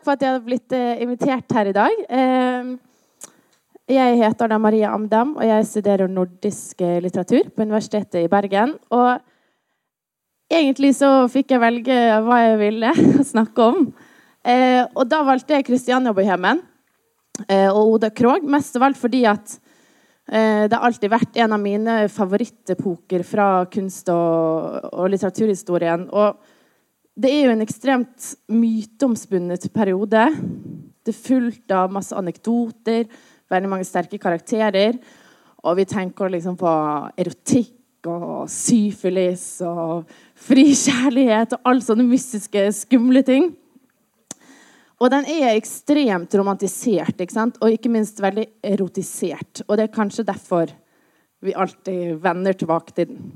takk for at jeg har blitt uh, invitert her i dag. Uh, jeg heter Anna Maria Amdam, og jeg studerer nordisk litteratur på Universitetet i Bergen. Og egentlig så fikk jeg velge hva jeg ville snakke om. Eh, og da valgte jeg Kristiania-bohemen og Oda Krog, mest av alt fordi at det har alltid vært en av mine favorittepoker fra kunst- og, og litteraturhistorien. Og det er jo en ekstremt myteomspunnet periode. Det er fullt av masse anekdoter, veldig mange sterke karakterer. Og vi tenker liksom på erotikk og syfilis og fri kjærlighet og alle sånne mystiske, skumle ting. Og den er ekstremt romantisert ikke sant? og ikke minst veldig erotisert. Og det er kanskje derfor vi alltid vender tilbake til den.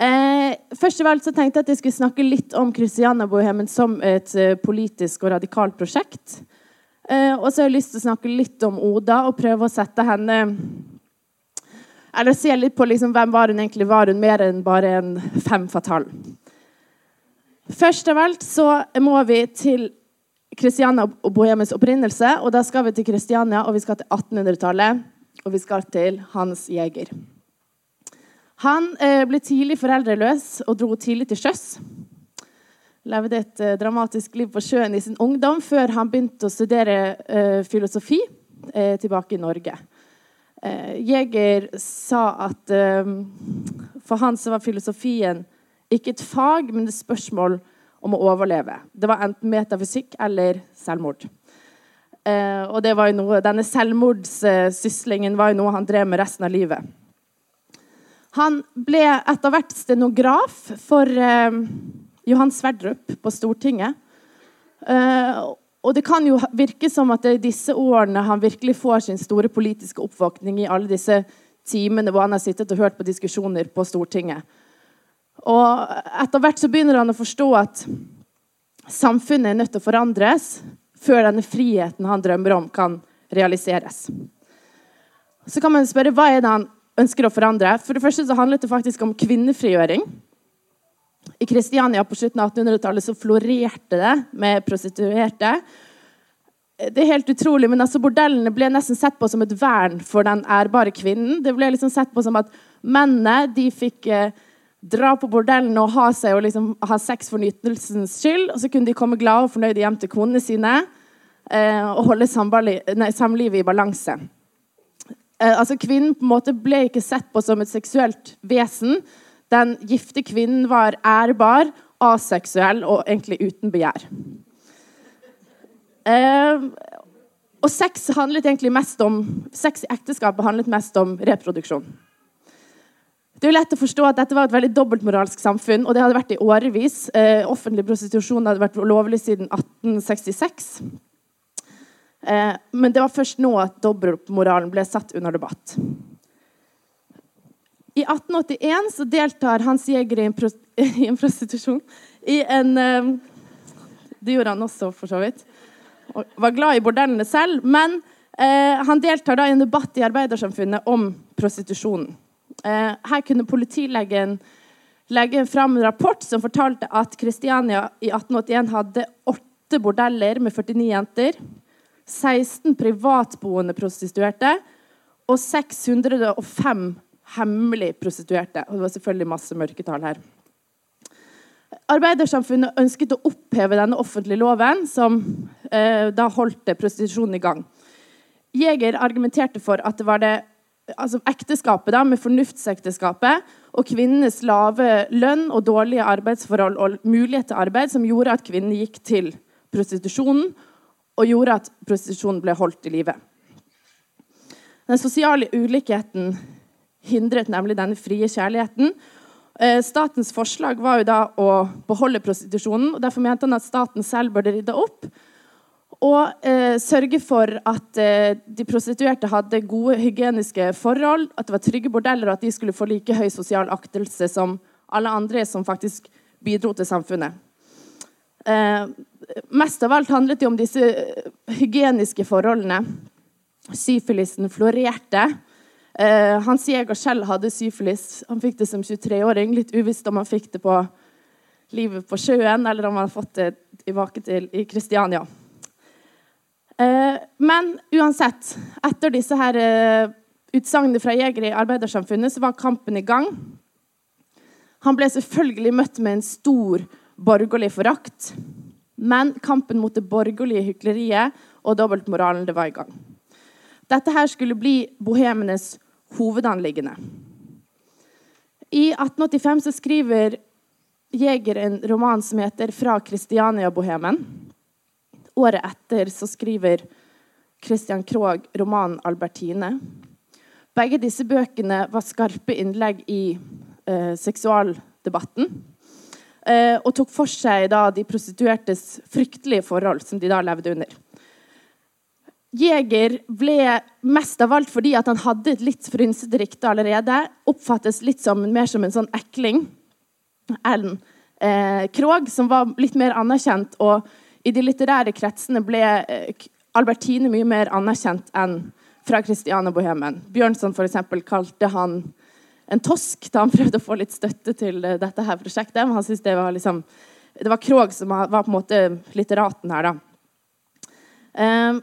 Eh, først av alt så tenkte jeg at jeg skulle snakke litt om Kristianabohemen som et eh, politisk og radikalt prosjekt. Eh, og så har jeg lyst til å snakke litt om Oda og prøve å sette henne Eller se litt på liksom, hvem var hun egentlig var. Hun mer enn bare en fem fatal. Først av alt så må vi til Kristiania og bohemens opprinnelse. Og da skal vi til Kristiania, og vi skal til 1800-tallet. Og vi skal til Hans Jæger. Han eh, ble tidlig foreldreløs og dro tidlig til sjøs. Levde et eh, dramatisk liv på sjøen i sin ungdom før han begynte å studere eh, filosofi tilbake i Norge. Jæger sa at for han så var filosofien ikke et fag, men et spørsmål om å overleve. Det var enten metafysikk eller selvmord. og noe, Denne selvmordssyslingen var jo noe han drev med resten av livet. Han ble etter hvert stenograf for eh, Johan Sverdrup på Stortinget. Eh, og det kan jo virke som at det er disse årene han virkelig får sin store politiske oppvåkning i alle disse timene hvor han har sittet og hørt på diskusjoner på Stortinget. Og etter hvert så begynner han å forstå at samfunnet er nødt til å forandres før denne friheten han drømmer om, kan realiseres. Så kan man spørre hva er det han ønsker å forandre. For det første så handlet det faktisk om kvinnefrigjøring. I Kristiania på slutten av 1800-tallet så florerte det med prostituerte. Det er helt utrolig, men altså Bordellene ble nesten sett på som et vern for den ærbare kvinnen. Det ble liksom sett på som at mennene de fikk eh, dra på bordellene og ha seg og liksom ha sex for nytelsens skyld. Og så kunne de komme glade og fornøyde hjem til konene sine eh, og holde samlivet i balanse. Eh, altså Kvinnen på en måte ble ikke sett på som et seksuelt vesen. Den gifte kvinnen var ærbar, aseksuell og egentlig uten begjær. Eh, og sex handlet egentlig mest om sex i ekteskapet handlet mest om reproduksjon. Det er jo lett å forstå at Dette var et veldig dobbeltmoralsk samfunn, og det hadde vært i årevis. Eh, offentlig prostitusjon hadde vært lovlig siden 1866. Eh, men det var først nå at dobbeltmoralen ble satt under debatt. I 1881 så deltar Hans Jæger i i en prostitusjon i en eh, Det gjorde han også, for så vidt. Og var glad i bordellene selv. Men eh, han deltar da i en debatt i arbeidersamfunnet om prostitusjonen. Eh, her kunne politilegen legge fram en rapport som fortalte at Kristiania i 1881 hadde åtte bordeller med 49 jenter. 16 privatboende prostituerte og 605 hemmelig prostituerte. Og det var selvfølgelig masse mørketall her. Arbeidersamfunnet ønsket å oppheve denne offentlige loven, som eh, da holdt prostitusjonen i gang. Jeger argumenterte for at det var det altså ekteskapet da, med fornuftsekteskapet og kvinnenes lave lønn og dårlige arbeidsforhold og mulighet til arbeid som gjorde at kvinnene gikk til prostitusjonen og gjorde at prostitusjonen ble holdt i live. Den sosiale ulikheten hindret nemlig denne frie kjærligheten. Eh, statens forslag var jo da å beholde prostitusjonen. og Derfor mente han at staten selv burde rydde opp og eh, sørge for at eh, de prostituerte hadde gode hygieniske forhold, at det var trygge bordeller, og at de skulle få like høy sosial aktelse som alle andre som faktisk bidro til samfunnet. Eh, mest av alt handlet det om disse eh, hygieniske forholdene. Syfilisen florerte. Eh, Hans Jæger selv hadde syfilis. Han fikk det som 23-åring. Litt uvisst om han fikk det på livet på sjøen, eller om han hadde fått det tilbake til i Kristiania. Eh, men uansett, etter disse her eh, utsagnene fra jegere i arbeidersamfunnet, så var kampen i gang. Han ble selvfølgelig møtt med en stor borgerlig forakt. Men kampen mot det borgerlige hykleriet og dobbeltmoralen det var i gang. Dette her skulle bli bohemenes hovedanliggende. I 1885 så skriver Jeger en roman som heter 'Fra Kristiania-bohemen'. Året etter så skriver Christian Krogh romanen 'Albertine'. Begge disse bøkene var skarpe innlegg i eh, seksualdebatten. Eh, og tok for seg da, de prostituertes fryktelige forhold som de da levde under. Jeger ble mest av alt fordi han hadde et litt frynsete rykte allerede. Oppfattes litt som, mer som en sånn ekling. enn eh, Krog, som var litt mer anerkjent. Og i de litterære kretsene ble eh, Albertine mye mer anerkjent enn fra Christiane-bohemen. Bjørnson for eksempel, kalte han en tosk da han prøvde å få litt støtte til uh, dette her prosjektet. Men han syntes det var liksom Det var Krog som var på en måte litteraten her, da. Um,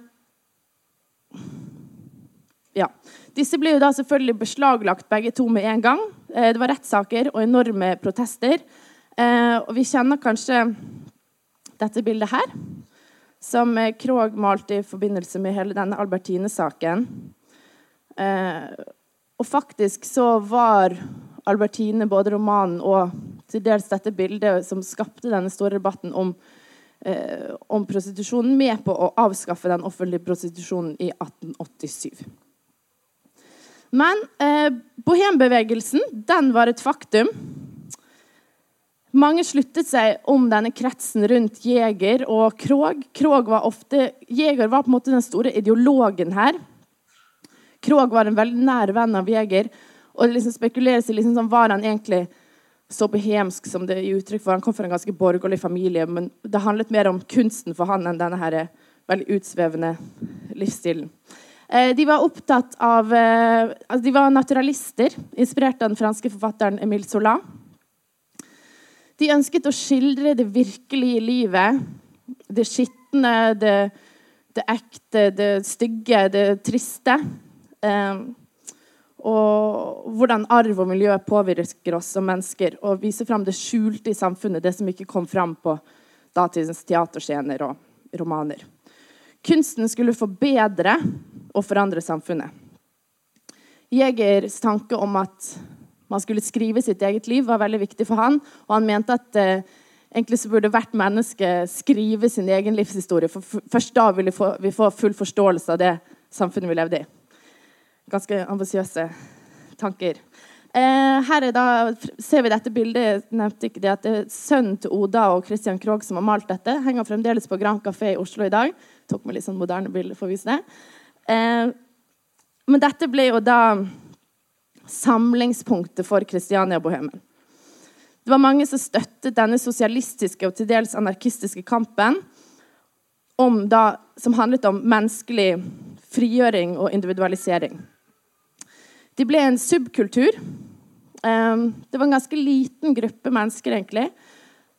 ja. Disse ble jo da selvfølgelig beslaglagt begge to med en gang. Eh, det var rettssaker og enorme protester. Eh, og vi kjenner kanskje dette bildet her, som Krog malte i forbindelse med hele denne Albertine-saken. Og faktisk så var Albertine, både romanen og til dels dette bildet som skapte denne store debatten om eh, om prostitusjonen med på å avskaffe den offentlige prostitusjonen i 1887. Men eh, bohembevegelsen den var et faktum. Mange sluttet seg om denne kretsen rundt Jeger og Krog. Krog var ofte, Jeger var på en måte den store ideologen her. Krog var en veldig nær venn av Jeger. Og det liksom spekuleres i liksom sånn, var han egentlig så bohemsk som det er uttrykk for. Han kom fra en ganske borgerlig familie, men det handlet mer om kunsten for han enn denne her veldig utsvevende livsstilen. Eh, de var opptatt av eh, altså De var naturalister, inspirert av den franske forfatteren Emile Zola. De ønsket å skildre det virkelige livet. Det skitne, det, det ekte, det stygge, det triste. Eh, og hvordan arv og miljø påvirker oss som mennesker, og viser fram det skjulte i samfunnet, det som ikke kom fram på datidens teaterscener og romaner. Kunsten skulle forbedre og forandre samfunnet. Jegers tanke om at man skulle skrive sitt eget liv, var veldig viktig for han, og han mente at eh, egentlig så burde hvert menneske skrive sin egen livshistorie, for først da ville vi få full forståelse av det samfunnet vi levde i ganske ambisiøse tanker. Eh, her da, ser vi dette bildet. Nevnte ikke det at det er Sønnen til Oda og Christian Krogh som har malt dette. Henger fremdeles på Grand Café i Oslo i dag. Tok med litt sånn moderne bilder for å vise det. Eh, men dette ble jo da samlingspunktet for Kristiania-bohemen. Det var mange som støttet denne sosialistiske og til dels anarkistiske kampen da, som handlet om menneskelig frigjøring og individualisering. De ble en subkultur. Ehm, det var en ganske liten gruppe mennesker, egentlig.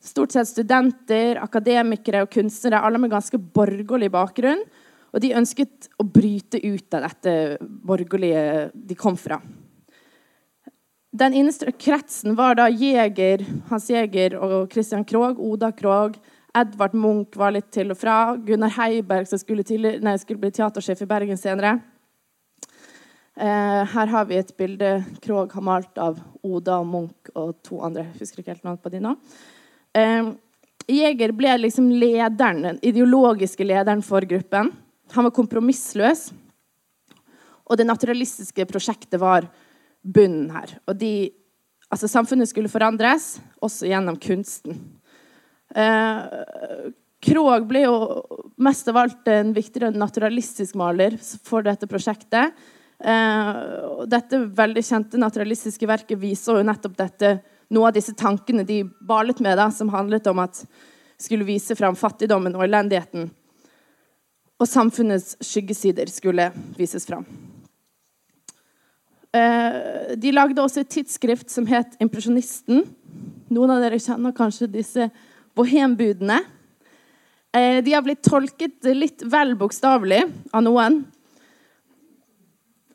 Stort sett studenter, akademikere og kunstnere, alle med ganske borgerlig bakgrunn. Og de ønsket å bryte ut av dette borgerlige de kom fra. Den innerste kretsen var da Jeger, Hans Jæger og Christian Krogh, Oda Krogh. Edvard Munch var litt til og fra. Gunnar Heiberg, som skulle, til, nei, skulle bli teatersjef i Bergen senere. Eh, her har vi et bilde Krog har malt av Oda og Munch og to andre. Jeg husker ikke helt navnet på de nå. Eh, Jeger ble liksom lederen, den ideologiske lederen for gruppen. Han var kompromissløs. Og det naturalistiske prosjektet var bunnen her. Og de, altså Samfunnet skulle forandres, også gjennom kunsten. Eh, Krog ble jo mest av alt en viktigere naturalistisk maler for dette prosjektet. Uh, dette veldig kjente naturalistiske verket viser jo nettopp dette, noe av disse tankene de balet med, da, som handlet om at skulle vise fram fattigdommen og elendigheten. Og samfunnets skyggesider skulle vises fram. Uh, de lagde også et tidsskrift som het Impresjonisten. Noen av dere kjenner kanskje disse bohembudene. Eh, de har blitt tolket litt vel bokstavelig av noen.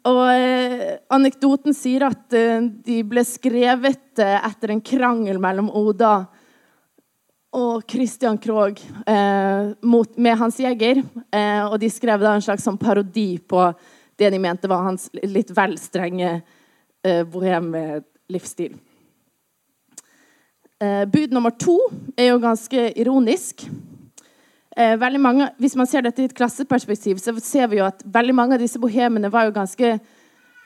Og eh, anekdoten sier at eh, de ble skrevet eh, etter en krangel mellom Oda og Christian Krogh med Hans Jæger. Og de skrev da en slags sånn parodi på det de mente var hans litt vel strenge eh, bohem-livsstil. Bud nummer to er jo ganske ironisk. Eh, mange, hvis man ser dette i et klasseperspektiv, så ser vi jo at veldig mange av disse bohemene var jo ganske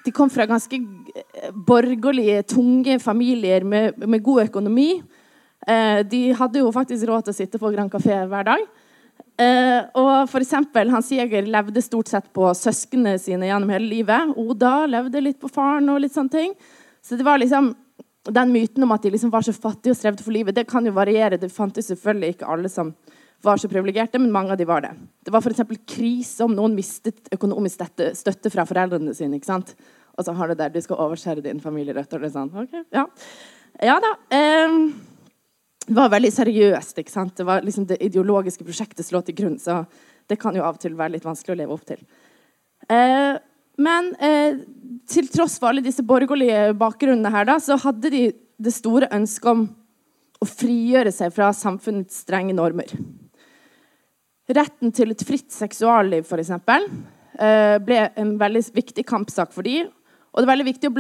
de kom fra ganske eh, borgerlige, tunge familier med, med god økonomi. Eh, de hadde jo faktisk råd til å sitte på Grand Café hver dag. Eh, og for eksempel, Hans Jæger levde stort sett på søsknene sine gjennom hele livet. Oda levde litt på faren og litt sånne ting. Så det var liksom den myten om at de liksom var så fattige og strevde for livet, det kan jo variere. Det fantes selvfølgelig ikke alle som var så privilegerte, men mange av de var det. Det var f.eks. krise om noen mistet økonomisk støtte, fra foreldrene sine. ikke sant? Og så har du der du skal overskjære din familierøtter. Det er sånn, ok, ja. ja da. Eh, det var veldig seriøst. ikke sant? Det var liksom det ideologiske prosjektet slå til grunn. Så det kan jo av og til være litt vanskelig å leve opp til. Eh, men eh, til tross for alle disse borgerlige bakgrunnene her, da, så hadde de det store ønsket om å frigjøre seg fra samfunnets strenge normer. Retten til et fritt seksualliv, f.eks., eh, ble en veldig viktig kampsak for dem. Og det er veldig viktig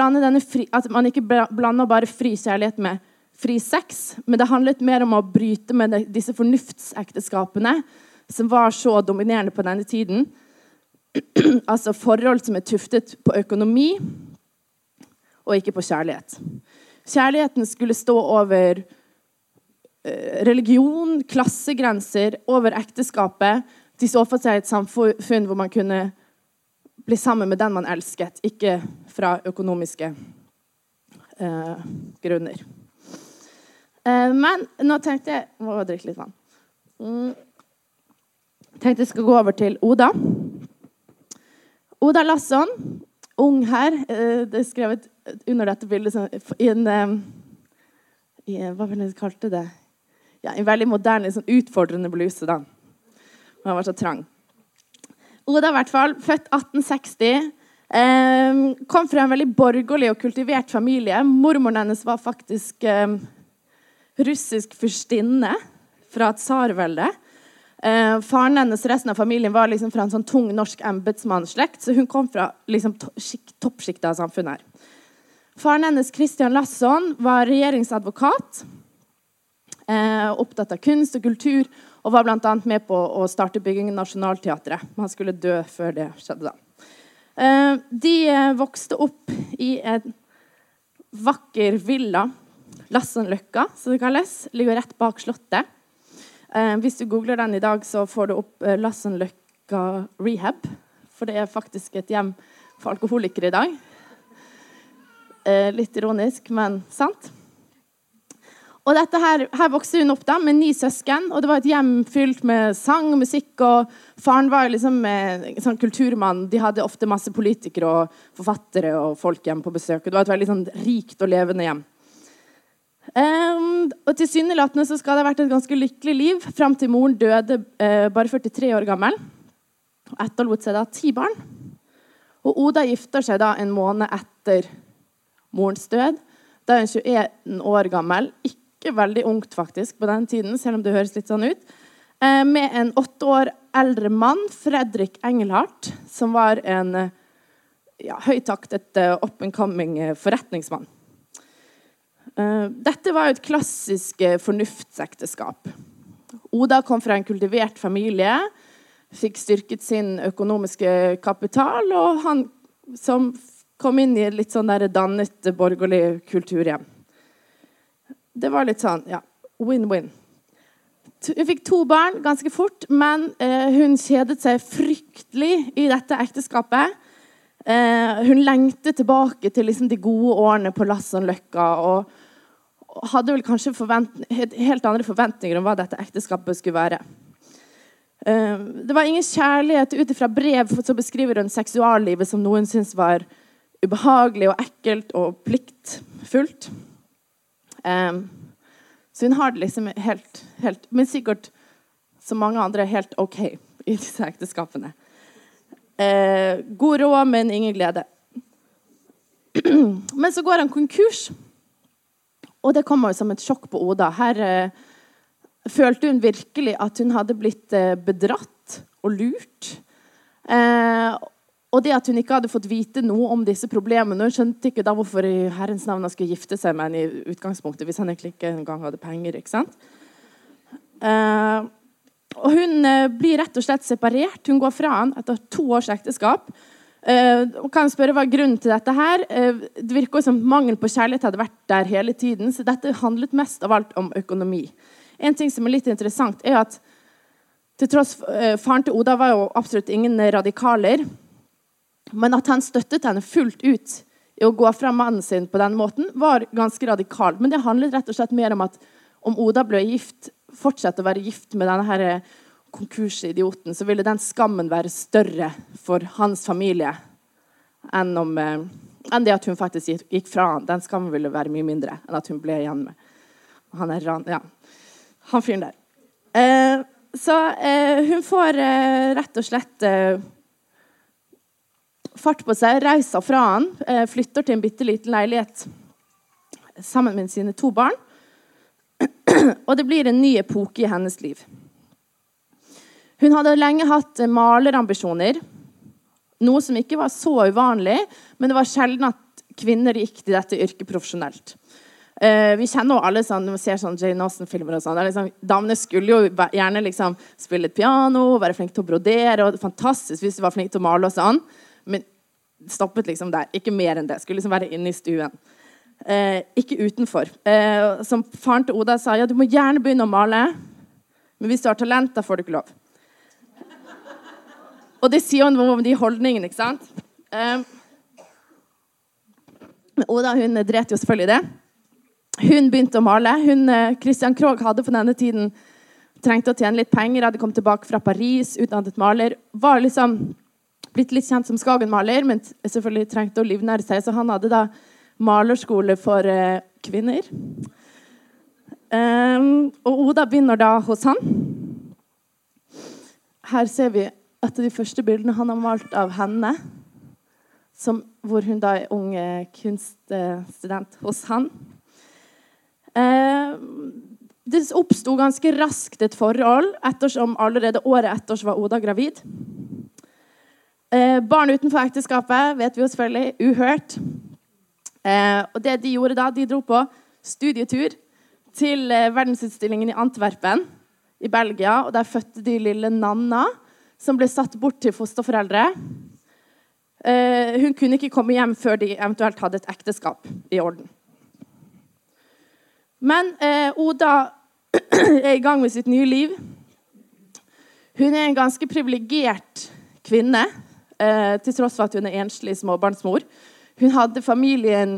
fri, at man ikke blander bare fri kjærlighet med fri sex, men det handlet mer om å bryte med disse fornuftsekteskapene som var så dominerende på denne tiden. altså forhold som er tuftet på økonomi og ikke på kjærlighet. Kjærligheten skulle stå over religion, klassegrenser, over ekteskapet. De så for seg et samfunn hvor man kunne bli sammen med den man elsket, ikke fra økonomiske eh, grunner. Eh, men nå tenkte jeg Må drikke litt vann. Mm. tenkte jeg skal gå over til Oda. Oda Lasson, ung her. Eh, det er skrevet under dette bildet i en, eh, i, Hva vil de kalte det? Ja, en veldig moderne, sånn utfordrende bluse. da. Han var så trang. Oda, i hvert fall, født 1860. Eh, kom fra en veldig borgerlig og kultivert familie. Mormoren hennes var faktisk eh, russisk fyrstinne fra tsarveldet. Eh, faren hennes og resten av familien var liksom fra en sånn tung norsk embetsmannsslekt, så hun kom fra liksom, toppsjiktet av samfunnet. her. Faren hennes, Christian Lasson, var regjeringsadvokat opptatt av kunst og kultur, og var bl.a. med på å starte byggingen av Nationaltheatret. Han skulle dø før det skjedde. da. Eh, de eh, vokste opp i en vakker villa, Lassenløkka, som det kalles. Ligger rett bak Slottet. Eh, hvis du googler den i dag, så får du opp eh, Lassenløkka rehab. For det er faktisk et hjem for alkoholikere i dag. Eh, litt ironisk, men sant. Og dette her, her vokste hun opp da, med ni søsken, og det var et hjem fylt med sang og musikk. og Faren var liksom en sånn kulturmann. De hadde ofte masse politikere og forfattere og folk hjem på besøk. og Det var et veldig sånn, rikt og levende hjem. Um, og Tilsynelatende så skal det ha vært et ganske lykkelig liv fram til moren døde uh, bare 43 år gammel. Og etterlot seg da ti barn. Og Oda gifter seg da en måned etter morens død. Da er hun 21 år gammel. Ikke ikke veldig ungt faktisk på den tiden, selv om det høres litt sånn ut. Eh, med en åtte år eldre mann, Fredrik Engelhardt, som var en ja, høytaktet uh, up and coming eh, forretningsmann. Uh, dette var jo et klassisk fornuftsekteskap. Oda kom fra en kultivert familie, fikk styrket sin økonomiske kapital, og han som kom inn i et litt sånn der dannet borgerlig kulturhjem det var litt sånn ja, win-win. Hun fikk to barn ganske fort, men eh, hun kjedet seg fryktelig i dette ekteskapet. Eh, hun lengtet tilbake til liksom, de gode årene på Lassonløkka og, og hadde vel kanskje helt andre forventninger om hva dette ekteskapet skulle være. Eh, det var ingen kjærlighet ut ifra brev så beskriver hun seksuallivet som noen syntes var ubehagelig og ekkelt og pliktfullt. Um, så hun har det liksom helt, helt Men sikkert som mange andre helt OK i disse ekteskapene. Uh, god råd, men ingen glede. Men så går han konkurs. Og det kommer som et sjokk på Oda. Her uh, følte hun virkelig at hun hadde blitt uh, bedratt og lurt. Eh, og det at hun ikke hadde fått vite noe om disse problemene Hun skjønte ikke da hvorfor i herrens navn han skulle gifte seg med henne i utgangspunktet, hvis han egentlig ikke engang hadde penger. ikke sant? Uh, og hun uh, blir rett og slett separert. Hun går fra han etter to års ekteskap. Uh, og kan spørre Hva er grunnen til dette? her? Det virker som Mangel på kjærlighet hadde vært der hele tiden. Så dette handlet mest av alt om økonomi. En ting som er litt interessant, er at til tross Faren til Oda var jo absolutt ingen radikaler. Men at han støttet henne fullt ut i å gå fra mannen sin på den måten, var ganske radikalt. Men det handlet rett og slett mer om at om Oda ble gift, fortsette å være gift med denne her konkursidioten, så ville den skammen være større for hans familie enn, om, eh, enn det at hun faktisk gikk fra han. Den skammen ville være mye mindre enn at hun ble igjen med han er ran, ja, han fyren der. Eh, så eh, hun får eh, rett og slett eh, fart på seg, reiser fra han, eh, flytter til en bitte liten leilighet sammen med sine to barn. Og det blir en ny epoke i hennes liv. Hun hadde lenge hatt malerambisjoner, noe som ikke var så uvanlig, men det var sjelden at kvinner gikk til dette yrket profesjonelt. Uh, vi kjenner jo alle sånn, når vi ser sånn Jane Austen-filmer og sånn, liksom, Damene skulle jo gjerne liksom, spille et piano, være flinke til å brodere. og Fantastisk hvis de var flinke til å male og sånn. Men stoppet liksom der. Ikke mer enn det. Skulle liksom være inne i stuen. Eh, ikke utenfor. Eh, som faren til Oda sa, ja, du må gjerne begynne å male, men hvis du har talent, da får du ikke lov. Og det sier noe om de holdningene, ikke sant? Eh, Oda hun dret jo selvfølgelig det. Hun begynte å male. Hun, eh, Christian Krogh hadde på denne tiden trengt å tjene litt penger, hadde kommet tilbake fra Paris, utdannet maler. Var liksom blitt litt kjent som Skagen-maler, men selvfølgelig trengte å livnære seg. Så han hadde da malerskole for uh, kvinner. Um, og Oda begynner da hos han. Her ser vi et av de første bildene han har malt av henne, som, hvor hun da er ung kunststudent hos han. Eh, det oppsto ganske raskt et forhold, ettersom allerede året etter var Oda gravid. Eh, barn utenfor ekteskapet vet vi jo selvfølgelig uhørt. Eh, og det De gjorde da, de dro på studietur til eh, verdensutstillingen i Antwerpen i Belgia. og Der fødte de lille Nanna som ble satt bort til fosterforeldre. Eh, hun kunne ikke komme hjem før de eventuelt hadde et ekteskap i orden. Men eh, Oda er i gang med sitt nye liv. Hun er en ganske privilegert kvinne, til tross for at hun er enslig småbarnsmor. Hun hadde familien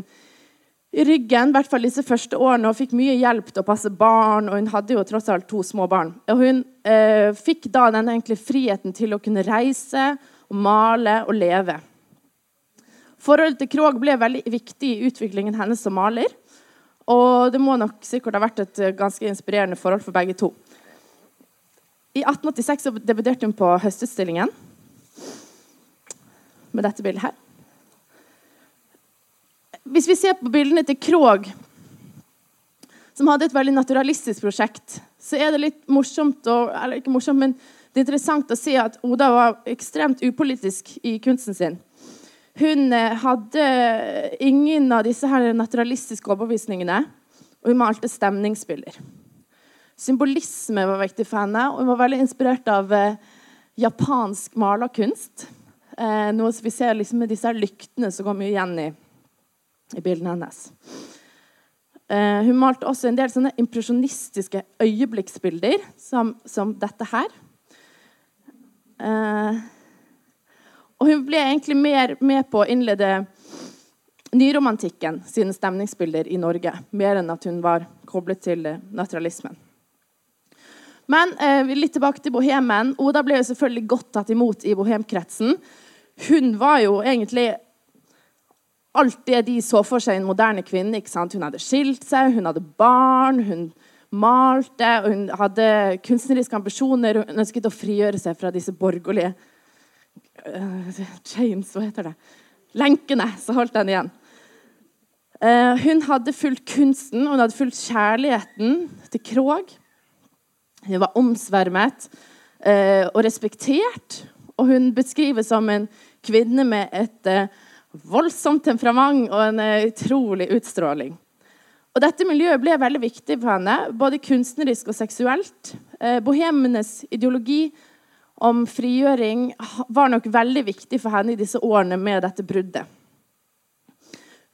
i ryggen, i hvert fall disse første årene, og fikk mye hjelp til å passe barn. Og hun hadde jo tross alt to små barn. Og hun eh, fikk da den egentlig friheten til å kunne reise og male og leve. Forholdet til Krog ble veldig viktig i utviklingen hennes som maler. Og det må nok sikkert ha vært et ganske inspirerende forhold for begge to. I 1886 debuterte hun på Høstutstillingen med dette bildet her. Hvis vi ser på bildene til Krog, som hadde et veldig naturalistisk prosjekt, så er det litt morsomt og, Eller ikke morsomt, men det er interessant å se at Oda var ekstremt upolitisk i kunsten sin. Hun eh, hadde ingen av disse her naturalistiske overbevisningene, og hun malte stemningsbilder. Symbolisme var viktig for henne, og hun var veldig inspirert av eh, japansk malerkunst. Eh, noe som vi ser liksom med disse lyktene som mye igjen i i bildene hennes. Eh, hun malte også en del sånne impresjonistiske øyeblikksbilder, som, som dette her. Eh, og hun ble egentlig mer med på å innlede nyromantikken sine stemningsbilder i Norge, mer enn at hun var koblet til naturalismen. Men eh, litt tilbake til bohemen. Oda ble jo selvfølgelig godt tatt imot i bohemkretsen. Hun var jo egentlig alt det de så for seg en moderne kvinne. Hun hadde skilt seg, hun hadde barn, hun malte, og hun hadde kunstneriske ambisjoner. Hun ønsket å frigjøre seg fra disse borgerlige uh, chains, hva heter det? Lenkene som holdt den igjen. Uh, hun hadde fulgt kunsten, hun hadde fulgt kjærligheten til Krog. Hun var omsvermet uh, og respektert. Og hun beskrives som en kvinne med et voldsomt temperament og en utrolig utstråling. Og dette miljøet ble veldig viktig for henne, både kunstnerisk og seksuelt. Eh, bohemenes ideologi om frigjøring var nok veldig viktig for henne i disse årene med dette bruddet.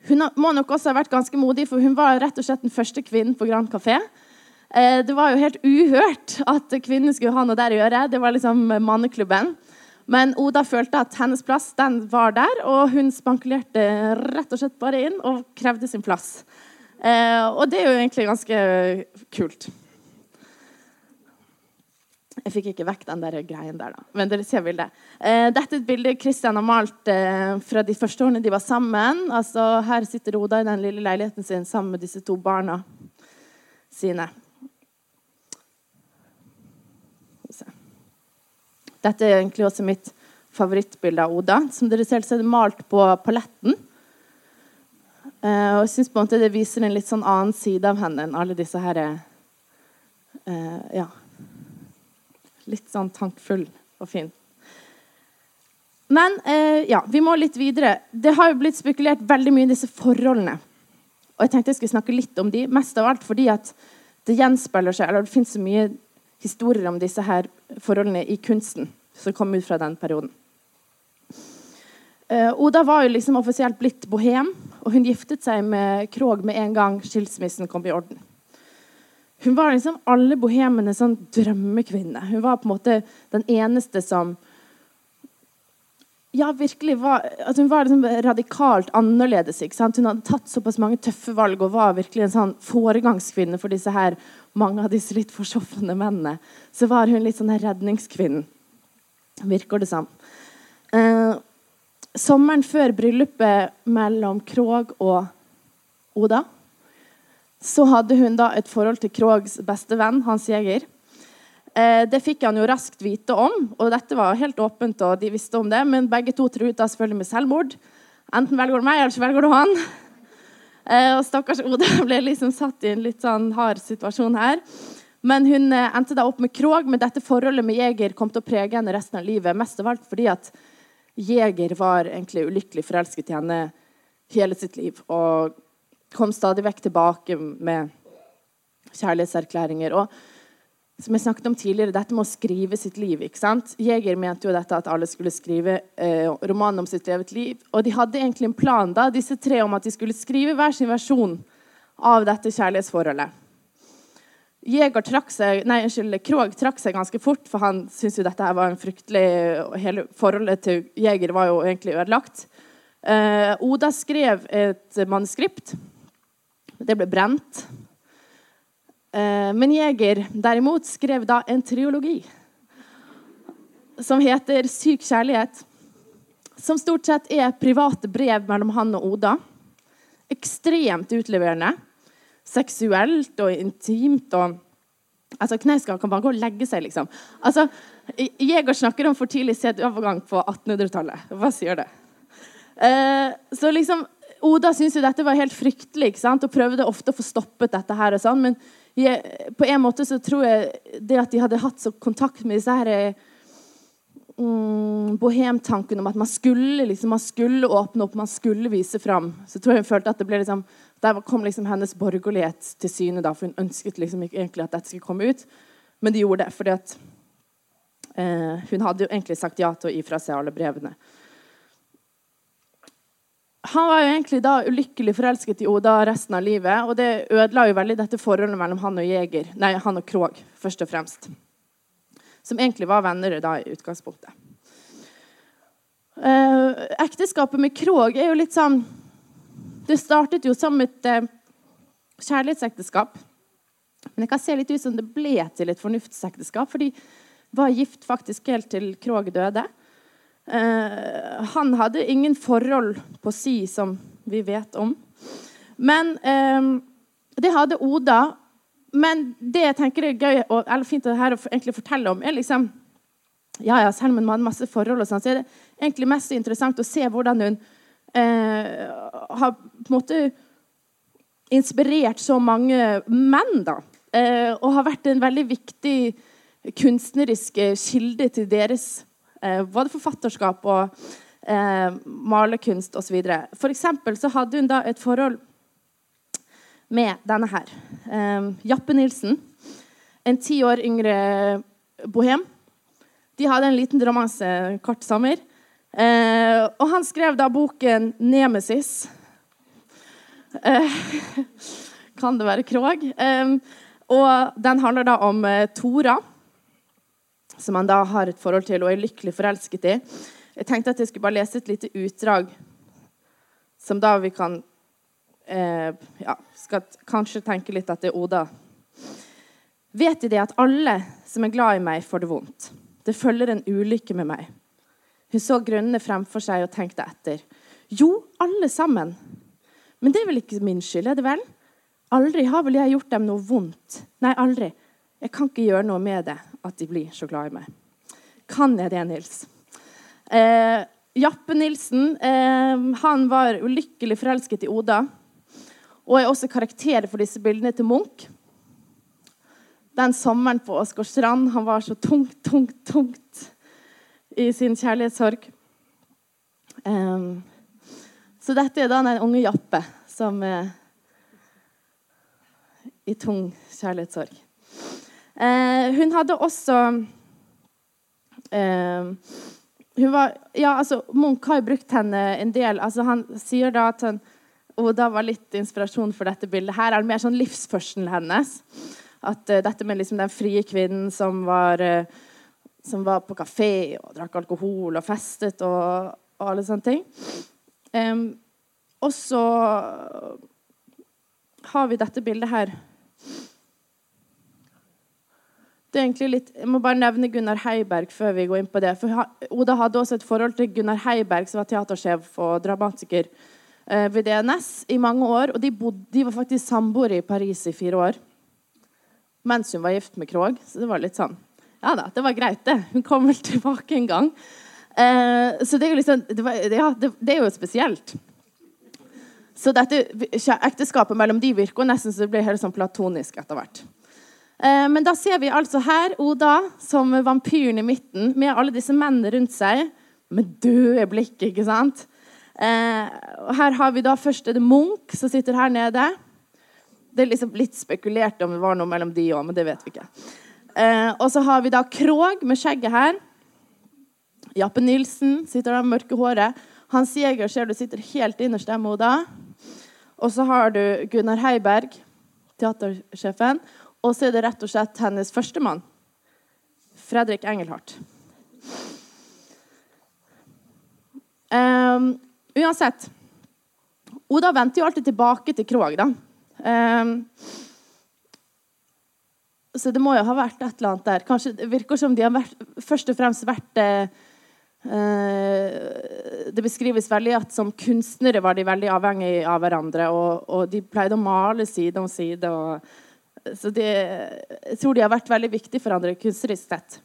Hun må nok også ha vært ganske modig, for hun var rett og slett den første kvinnen på Grand Café. Eh, det var jo helt uhørt at kvinner skulle ha noe der å gjøre. Det var liksom manneklubben. Men Oda følte at hennes plass den var der, og hun spankulerte rett og slett bare inn og krevde sin plass. Eh, og det er jo egentlig ganske kult. Jeg fikk ikke vekk den der greien der, da. Men dere ser bildet. Eh, dette er et bilde Christian har malt eh, fra de første årene de var sammen. Altså, her sitter Oda i den lille leiligheten sin sammen med disse to barna sine. Dette er egentlig også mitt favorittbilde av Oda. Som dere ser, så er det malt på paletten. Uh, og jeg syns det viser en litt sånn annen side av henne enn alle disse her uh, Ja. Litt sånn tankfull og fin. Men uh, ja, vi må litt videre. Det har jo blitt spekulert veldig mye i disse forholdene. Og jeg tenkte jeg skulle snakke litt om de, mest av alt fordi at det gjenspeiler seg, eller det finnes så mye historier om disse her forholdene i kunsten som kom ut fra den perioden. Uh, Oda var jo liksom offisielt blitt bohem, og hun giftet seg med Krog med en gang skilsmissen kom i orden. Hun var liksom alle bohemenes sånn drømmekvinne. Hun var på en måte den eneste som ja, virkelig var, altså Hun var liksom radikalt annerledes. Hun hadde tatt såpass mange tøffe valg og var virkelig en sånn foregangskvinne for disse her, mange av disse litt forsofne mennene. Så var hun litt sånn redningskvinnen, virker det som. Eh, sommeren før bryllupet mellom Krog og Oda så hadde hun da et forhold til Krogs beste venn, Hans Jæger. Eh, det fikk han jo raskt vite om, og dette var helt åpent. og de visste om det, Men begge to truet selvfølgelig med selvmord. Enten velger du meg, eller så velger du han. Eh, og Stakkars Oda ble liksom satt i en litt sånn hard situasjon her. Men hun eh, endte da opp med Krog, men dette forholdet med Jeger kom til å prege henne resten av livet. Mest av alt fordi at Jeger var egentlig ulykkelig forelsket i henne hele sitt liv og kom stadig vekk tilbake med kjærlighetserklæringer. Og som jeg snakket om tidligere, dette med å skrive sitt liv. ikke sant? Jeger mente jo dette at alle skulle skrive eh, romanen om sitt levet liv. Og de hadde egentlig en plan da, disse tre om at de skulle skrive hver sin versjon av dette kjærlighetsforholdet. Jeger trakk seg, nei, unnskyld, Krog trakk seg ganske fort, for han syntes jo dette her var en fryktelig Hele forholdet til Jeger var jo egentlig ødelagt. Eh, Oda skrev et manuskript. Det ble brent. Eh, men Jeger derimot skrev da en triologi som heter 'Syk kjærlighet'. Som stort sett er private brev mellom han og Oda. Ekstremt utleverende seksuelt og intimt. og Altså, Knausgård kan bare gå og legge seg, liksom. Altså, Jeger snakker om for tidlig sædovergang på 1800-tallet. Hva sier det? Eh, så liksom, Oda syntes jo dette var helt fryktelig ikke sant? og prøvde ofte å få stoppet dette. her og sånn, Men jeg, på en måte så tror jeg det at de hadde hatt så kontakt med disse her mm, bohemtanken om at man skulle, liksom, man skulle åpne opp, man skulle vise fram, så tror jeg hun følte at det ble liksom der kom liksom hennes borgerlighet til syne. da, for Hun ønsket liksom ikke egentlig at dette skulle komme ut, men de gjorde det fordi at eh, hun hadde jo egentlig sagt ja til å gi fra seg alle brevene. Han var jo egentlig da ulykkelig forelsket i Oda resten av livet. Og det ødela jo veldig dette forholdet mellom han og Jeger, nei, han og Krog, først og fremst. Som egentlig var venner da i utgangspunktet. Eh, ekteskapet med Krog er jo litt sånn det startet jo som et eh, kjærlighetsekteskap. Men det kan se litt ut som det ble til et fornuftsekteskap, for de var gift faktisk helt til Krog døde. Eh, han hadde ingen forhold på si som vi vet om. Men eh, det hadde Oda. men det jeg tenker er gøy og, eller fint å, her å fortelle om, er liksom ja, ja, Selv om hun hadde masse forhold, og sånn, så er det egentlig mest interessant å se hvordan hun eh, har på en måte inspirert så mange menn. da, eh, Og har vært en veldig viktig kunstnerisk kilde til deres både forfatterskap og eh, malerkunst osv. For så hadde hun da et forhold med denne her. Eh, Jappe Nilsen. En ti år yngre bohem de hadde en liten romanse kort sommer. Eh, og han skrev da boken 'Nemesis'. Eh, kan det være Krog? Eh, og den handler da om eh, Tora, som han da har et forhold til og er lykkelig forelsket i. Jeg tenkte at jeg skulle bare lese et lite utdrag som da vi kan eh, ja, skal kanskje tenke litt at det er Oda. Vet de at alle som er glad i meg, får det vondt? Det følger en ulykke med meg. Hun så grunnene fremfor seg og tenkte etter. Jo, alle sammen. Men det er vel ikke min skyld, er det vel? Aldri har vel jeg gjort dem noe vondt. Nei, aldri. Jeg kan ikke gjøre noe med det, at de blir så glad i meg. Kan jeg det, Nils? Eh, Jappe Nilsen eh, han var ulykkelig forelsket i Oda. Og er også karakter for disse bildene til Munch den sommeren på Åsgårdstrand. Han var så tungt, tungt, tungt i sin kjærlighetssorg. Um, så dette er da den unge Jappe som er i tung kjærlighetssorg. Uh, hun hadde også uh, hun var, ja, altså, Munch har brukt henne en del. Altså, han sier da at hun, Oda var litt inspirasjon for dette bildet. Her er det mer sånn livsførselen hennes. At uh, dette med liksom den frie kvinnen som var, uh, som var på kafé og drakk alkohol og festet og, og alle sånne ting. Um, og så har vi dette bildet her. Det er egentlig litt, Jeg må bare nevne Gunnar Heiberg før vi går inn på det. For Oda hadde også et forhold til Gunnar Heiberg, som var teatersjef og dramatiker eh, ved DNS i mange år. Og de, bodde, de var faktisk samboere i Paris i fire år mens hun var gift med Krog. Så det var litt sånn Ja da, det var greit, det. Hun kom vel tilbake en gang. Eh, så det er jo liksom det, var, ja, det, det, er jo spesielt. Så dette ekteskapet mellom de virker nesten så det blir helt sånn platonisk etter hvert. Eh, men da ser vi altså her Oda som vampyren i midten med alle disse mennene rundt seg med døde blikk. ikke sant? Eh, her har vi da først er det Munch som sitter her nede. Det er liksom litt spekulert om det var noe mellom de òg, men det vet vi ikke. Eh, og så har vi da Krog med skjegget her. Jappe Nilsen sitter der med mørke håret. Hans Jæger ser du sitter helt innerst der med Og så har du Gunnar Heiberg, teatersjefen. Og så er det rett og slett hennes førstemann, Fredrik Engelhardt. Um, uansett Oda venter jo alltid tilbake til Krog. da. Um, så det må jo ha vært et eller annet der. Kanskje Det virker som de har vært, først og fremst vært uh, Det beskrives veldig at som kunstnere var de veldig avhengige av hverandre. Og, og de pleide å male side om side. Og, så det, jeg tror de har vært veldig viktige for andre kunstnerisk sett.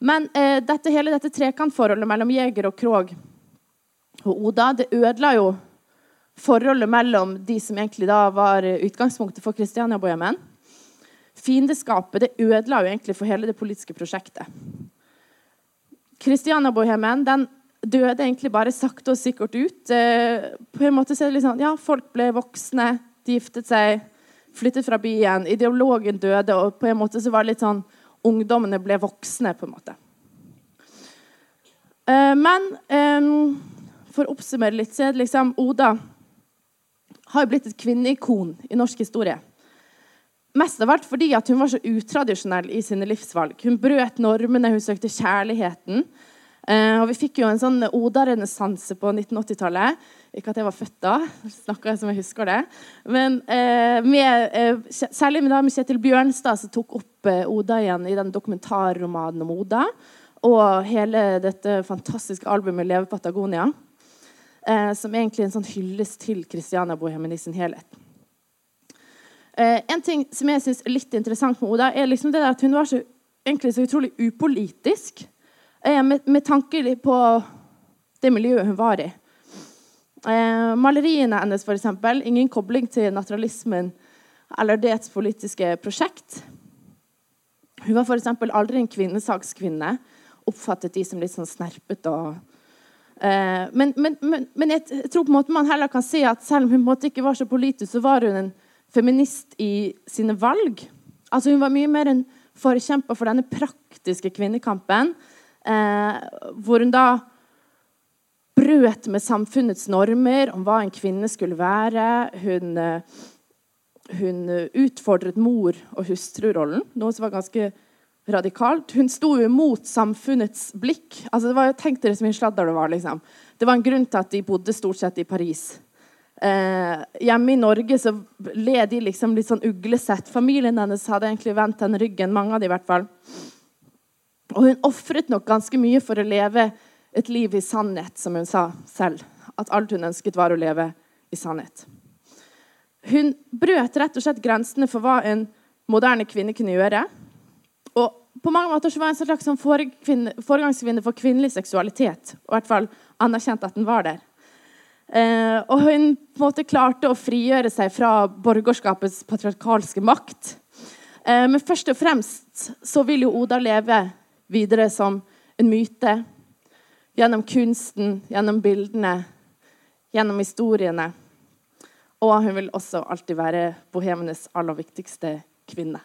Men eh, dette, hele dette trekantforholdet mellom Jeger og Krog og Oda det ødela jo forholdet mellom de som egentlig da var utgangspunktet for Kristiania-bohemen. Fiendeskapet det ødela jo egentlig for hele det politiske prosjektet. Kristiania-bohemen den døde egentlig bare sakte og sikkert ut. Eh, på en måte så er det litt sånn, ja, Folk ble voksne, de giftet seg, flyttet fra byen. Ideologen døde, og på en måte så var det litt sånn Ungdommene ble voksne, på en måte. Eh, men for å oppsummere litt, så er det liksom Oda har blitt et kvinneikon i norsk historie. Mest av alt fordi hun var så utradisjonell i sine livsvalg. Hun brøt normene, hun søkte kjærligheten. Eh, og Vi fikk jo en sånn Oda-renessanse på 1980-tallet. Ikke at jeg var født da, snakker jeg som jeg husker det. Men eh, med, eh, særlig med, da, med Kjetil Bjørnstad, som tok opp eh, Oda igjen i den dokumentarromanen om Oda. Og hele dette fantastiske albumet 'Leve Patagonia' eh, som egentlig er en sånn hyllest til Christiania-bohemen i sin helhet. Eh, en ting som jeg syns er litt interessant med Oda, er liksom det at hun var så, egentlig så utrolig upolitisk. Eh, med, med tanke på det miljøet hun var i. Eh, maleriene hennes, f.eks., ingen kobling til naturalismen eller dets politiske prosjekt. Hun var f.eks. aldri en kvinnesakskvinne. Oppfattet de som litt sånn snerpete. Eh, men, men, men, men, jeg tror på en måte man heller kan si at selv om hun på en måte ikke var så politisk, så var hun en feminist i sine valg. Altså Hun var mye mer en forkjemper for denne praktiske kvinnekampen. Eh, hvor hun da brøt med samfunnets normer om hva en kvinne skulle være. Hun, eh, hun utfordret mor- og hustrurollen, noe som var ganske radikalt. Hun sto imot samfunnets blikk. Altså, det var, Tenk dere så mye sladder det var. liksom. Det var en grunn til at de bodde stort sett i Paris. Eh, hjemme i Norge så led de liksom litt sånn uglesett. Familien hennes hadde egentlig vendt henne ryggen. mange av de i hvert fall. Og hun ofret nok ganske mye for å leve et liv i sannhet, som hun sa selv. At alt hun ønsket, var å leve i sannhet. Hun brøt rett og slett grensene for hva en moderne kvinne kunne gjøre. Og på mange måter så var hun en slags sånn foregangskvinne for kvinnelig seksualitet. Og i hvert fall anerkjente at den var der. Eh, og hun på en måte klarte å frigjøre seg fra borgerskapets patriarkalske makt. Eh, men først og fremst så vil jo Oda leve videre som en myte Gjennom kunsten, gjennom bildene, gjennom historiene. Og hun vil også alltid være bohemenes aller viktigste kvinne.